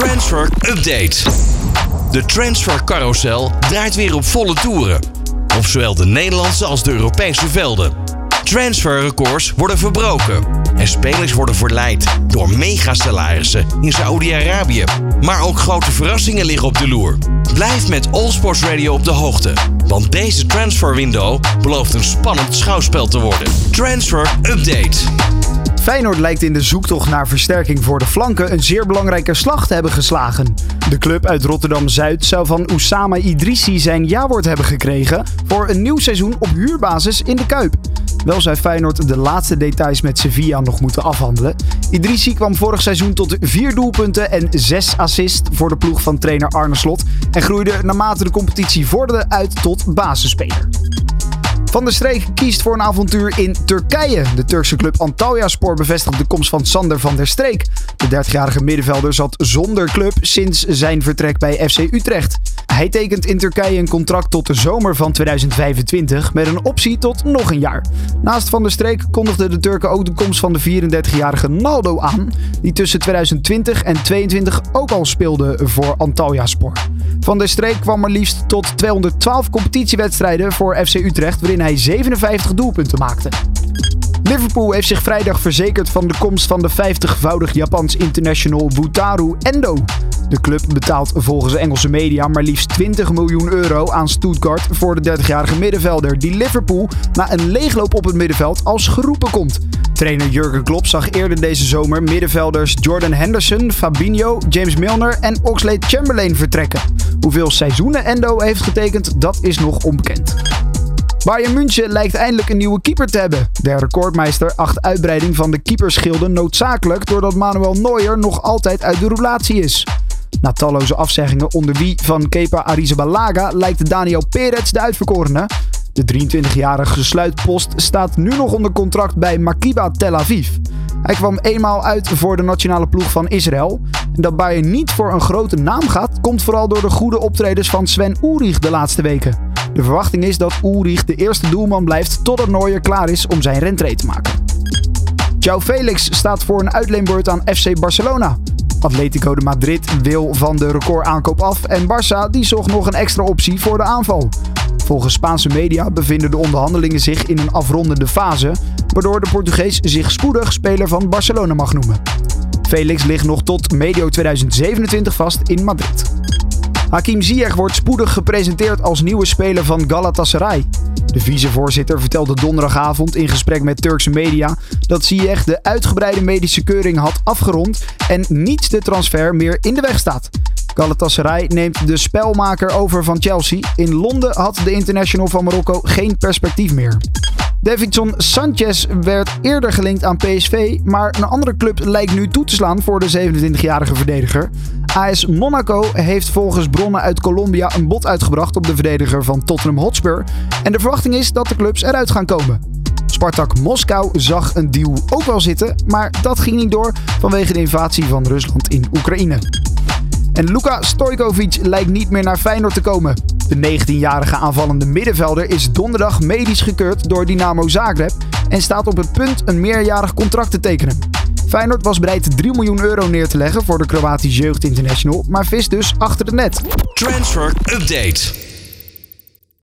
Transfer Update. De transfercarousel draait weer op volle toeren. Op zowel de Nederlandse als de Europese velden. Transferrecords worden verbroken. En spelers worden verleid door megasalarissen in Saoedi-Arabië. Maar ook grote verrassingen liggen op de loer. Blijf met All Sports Radio op de hoogte. Want deze transferwindow belooft een spannend schouwspel te worden. Transfer Update. Feyenoord lijkt in de zoektocht naar versterking voor de flanken een zeer belangrijke slag te hebben geslagen. De club uit Rotterdam-Zuid zou van Oussama Idrissi zijn jawoord hebben gekregen voor een nieuw seizoen op huurbasis in de Kuip. Wel zou Feyenoord de laatste details met Sevilla nog moeten afhandelen. Idrissi kwam vorig seizoen tot vier doelpunten en zes assists voor de ploeg van trainer Arne Slot en groeide naarmate de competitie vorderde uit tot basisspeler. Van der Streek kiest voor een avontuur in Turkije. De Turkse club Antalyaspor bevestigt de komst van Sander van der Streek. De 30-jarige middenvelder zat zonder club sinds zijn vertrek bij FC Utrecht. Hij tekent in Turkije een contract tot de zomer van 2025 met een optie tot nog een jaar. Naast Van der Streek kondigden de Turken ook de komst van de 34-jarige Naldo aan, die tussen 2020 en 2022 ook al speelde voor Antalyaspor. Van der Streek kwam maar liefst tot 212 competitiewedstrijden voor FC Utrecht, waarin hij 57 doelpunten maakte. Liverpool heeft zich vrijdag verzekerd van de komst van de 50-voudig Japans international Wutaru Endo. De club betaalt volgens Engelse media maar liefst 20 miljoen euro aan Stuttgart voor de 30-jarige middenvelder die Liverpool na een leegloop op het middenveld als geroepen komt. Trainer Jurgen Klopp zag eerder deze zomer middenvelders Jordan Henderson, Fabinho, James Milner en Oxlade Chamberlain vertrekken. Hoeveel seizoenen Endo heeft getekend, dat is nog onbekend. Bayern München lijkt eindelijk een nieuwe keeper te hebben. De recordmeister acht uitbreiding van de keeperschilden noodzakelijk doordat Manuel Neuer nog altijd uit de roulatie is. Na talloze afzeggingen onder wie van Kepa Arrizabalaga lijkt Daniel Perez de uitverkorene. De 23-jarige sluitpost staat nu nog onder contract bij Makiba Tel Aviv. Hij kwam eenmaal uit voor de nationale ploeg van Israël. En dat Bayern niet voor een grote naam gaat, komt vooral door de goede optredens van Sven Ulrich de laatste weken. De verwachting is dat Ulrich de eerste doelman blijft totdat Neuer klaar is om zijn rentree te maken. João Felix staat voor een uitleenbeurt aan FC Barcelona. Atletico de Madrid wil van de recordaankoop af en Barça die zocht nog een extra optie voor de aanval. Volgens Spaanse media bevinden de onderhandelingen zich in een afrondende fase, waardoor de Portugees zich spoedig speler van Barcelona mag noemen. Felix ligt nog tot medio 2027 vast in Madrid. Hakim Ziyech wordt spoedig gepresenteerd als nieuwe speler van Galatasaray. De vicevoorzitter vertelde donderdagavond in gesprek met Turkse media dat Ziyech de uitgebreide medische keuring had afgerond en niet de transfer meer in de weg staat. Galatasaray neemt de spelmaker over van Chelsea. In Londen had de international van Marokko geen perspectief meer. Davidson Sanchez werd eerder gelinkt aan PSV, maar een andere club lijkt nu toe te slaan voor de 27-jarige verdediger. AS Monaco heeft volgens bronnen uit Colombia een bod uitgebracht op de verdediger van Tottenham Hotspur. En de verwachting is dat de clubs eruit gaan komen. Spartak Moskou zag een deal ook wel zitten, maar dat ging niet door vanwege de invasie van Rusland in Oekraïne. En Luka Stojkovic lijkt niet meer naar Feyenoord te komen. De 19-jarige aanvallende middenvelder is donderdag medisch gekeurd door Dynamo Zagreb en staat op het punt een meerjarig contract te tekenen. Feyenoord was bereid 3 miljoen euro neer te leggen voor de Kroatische Jeugd International, maar vis dus achter de net. Transfer Update.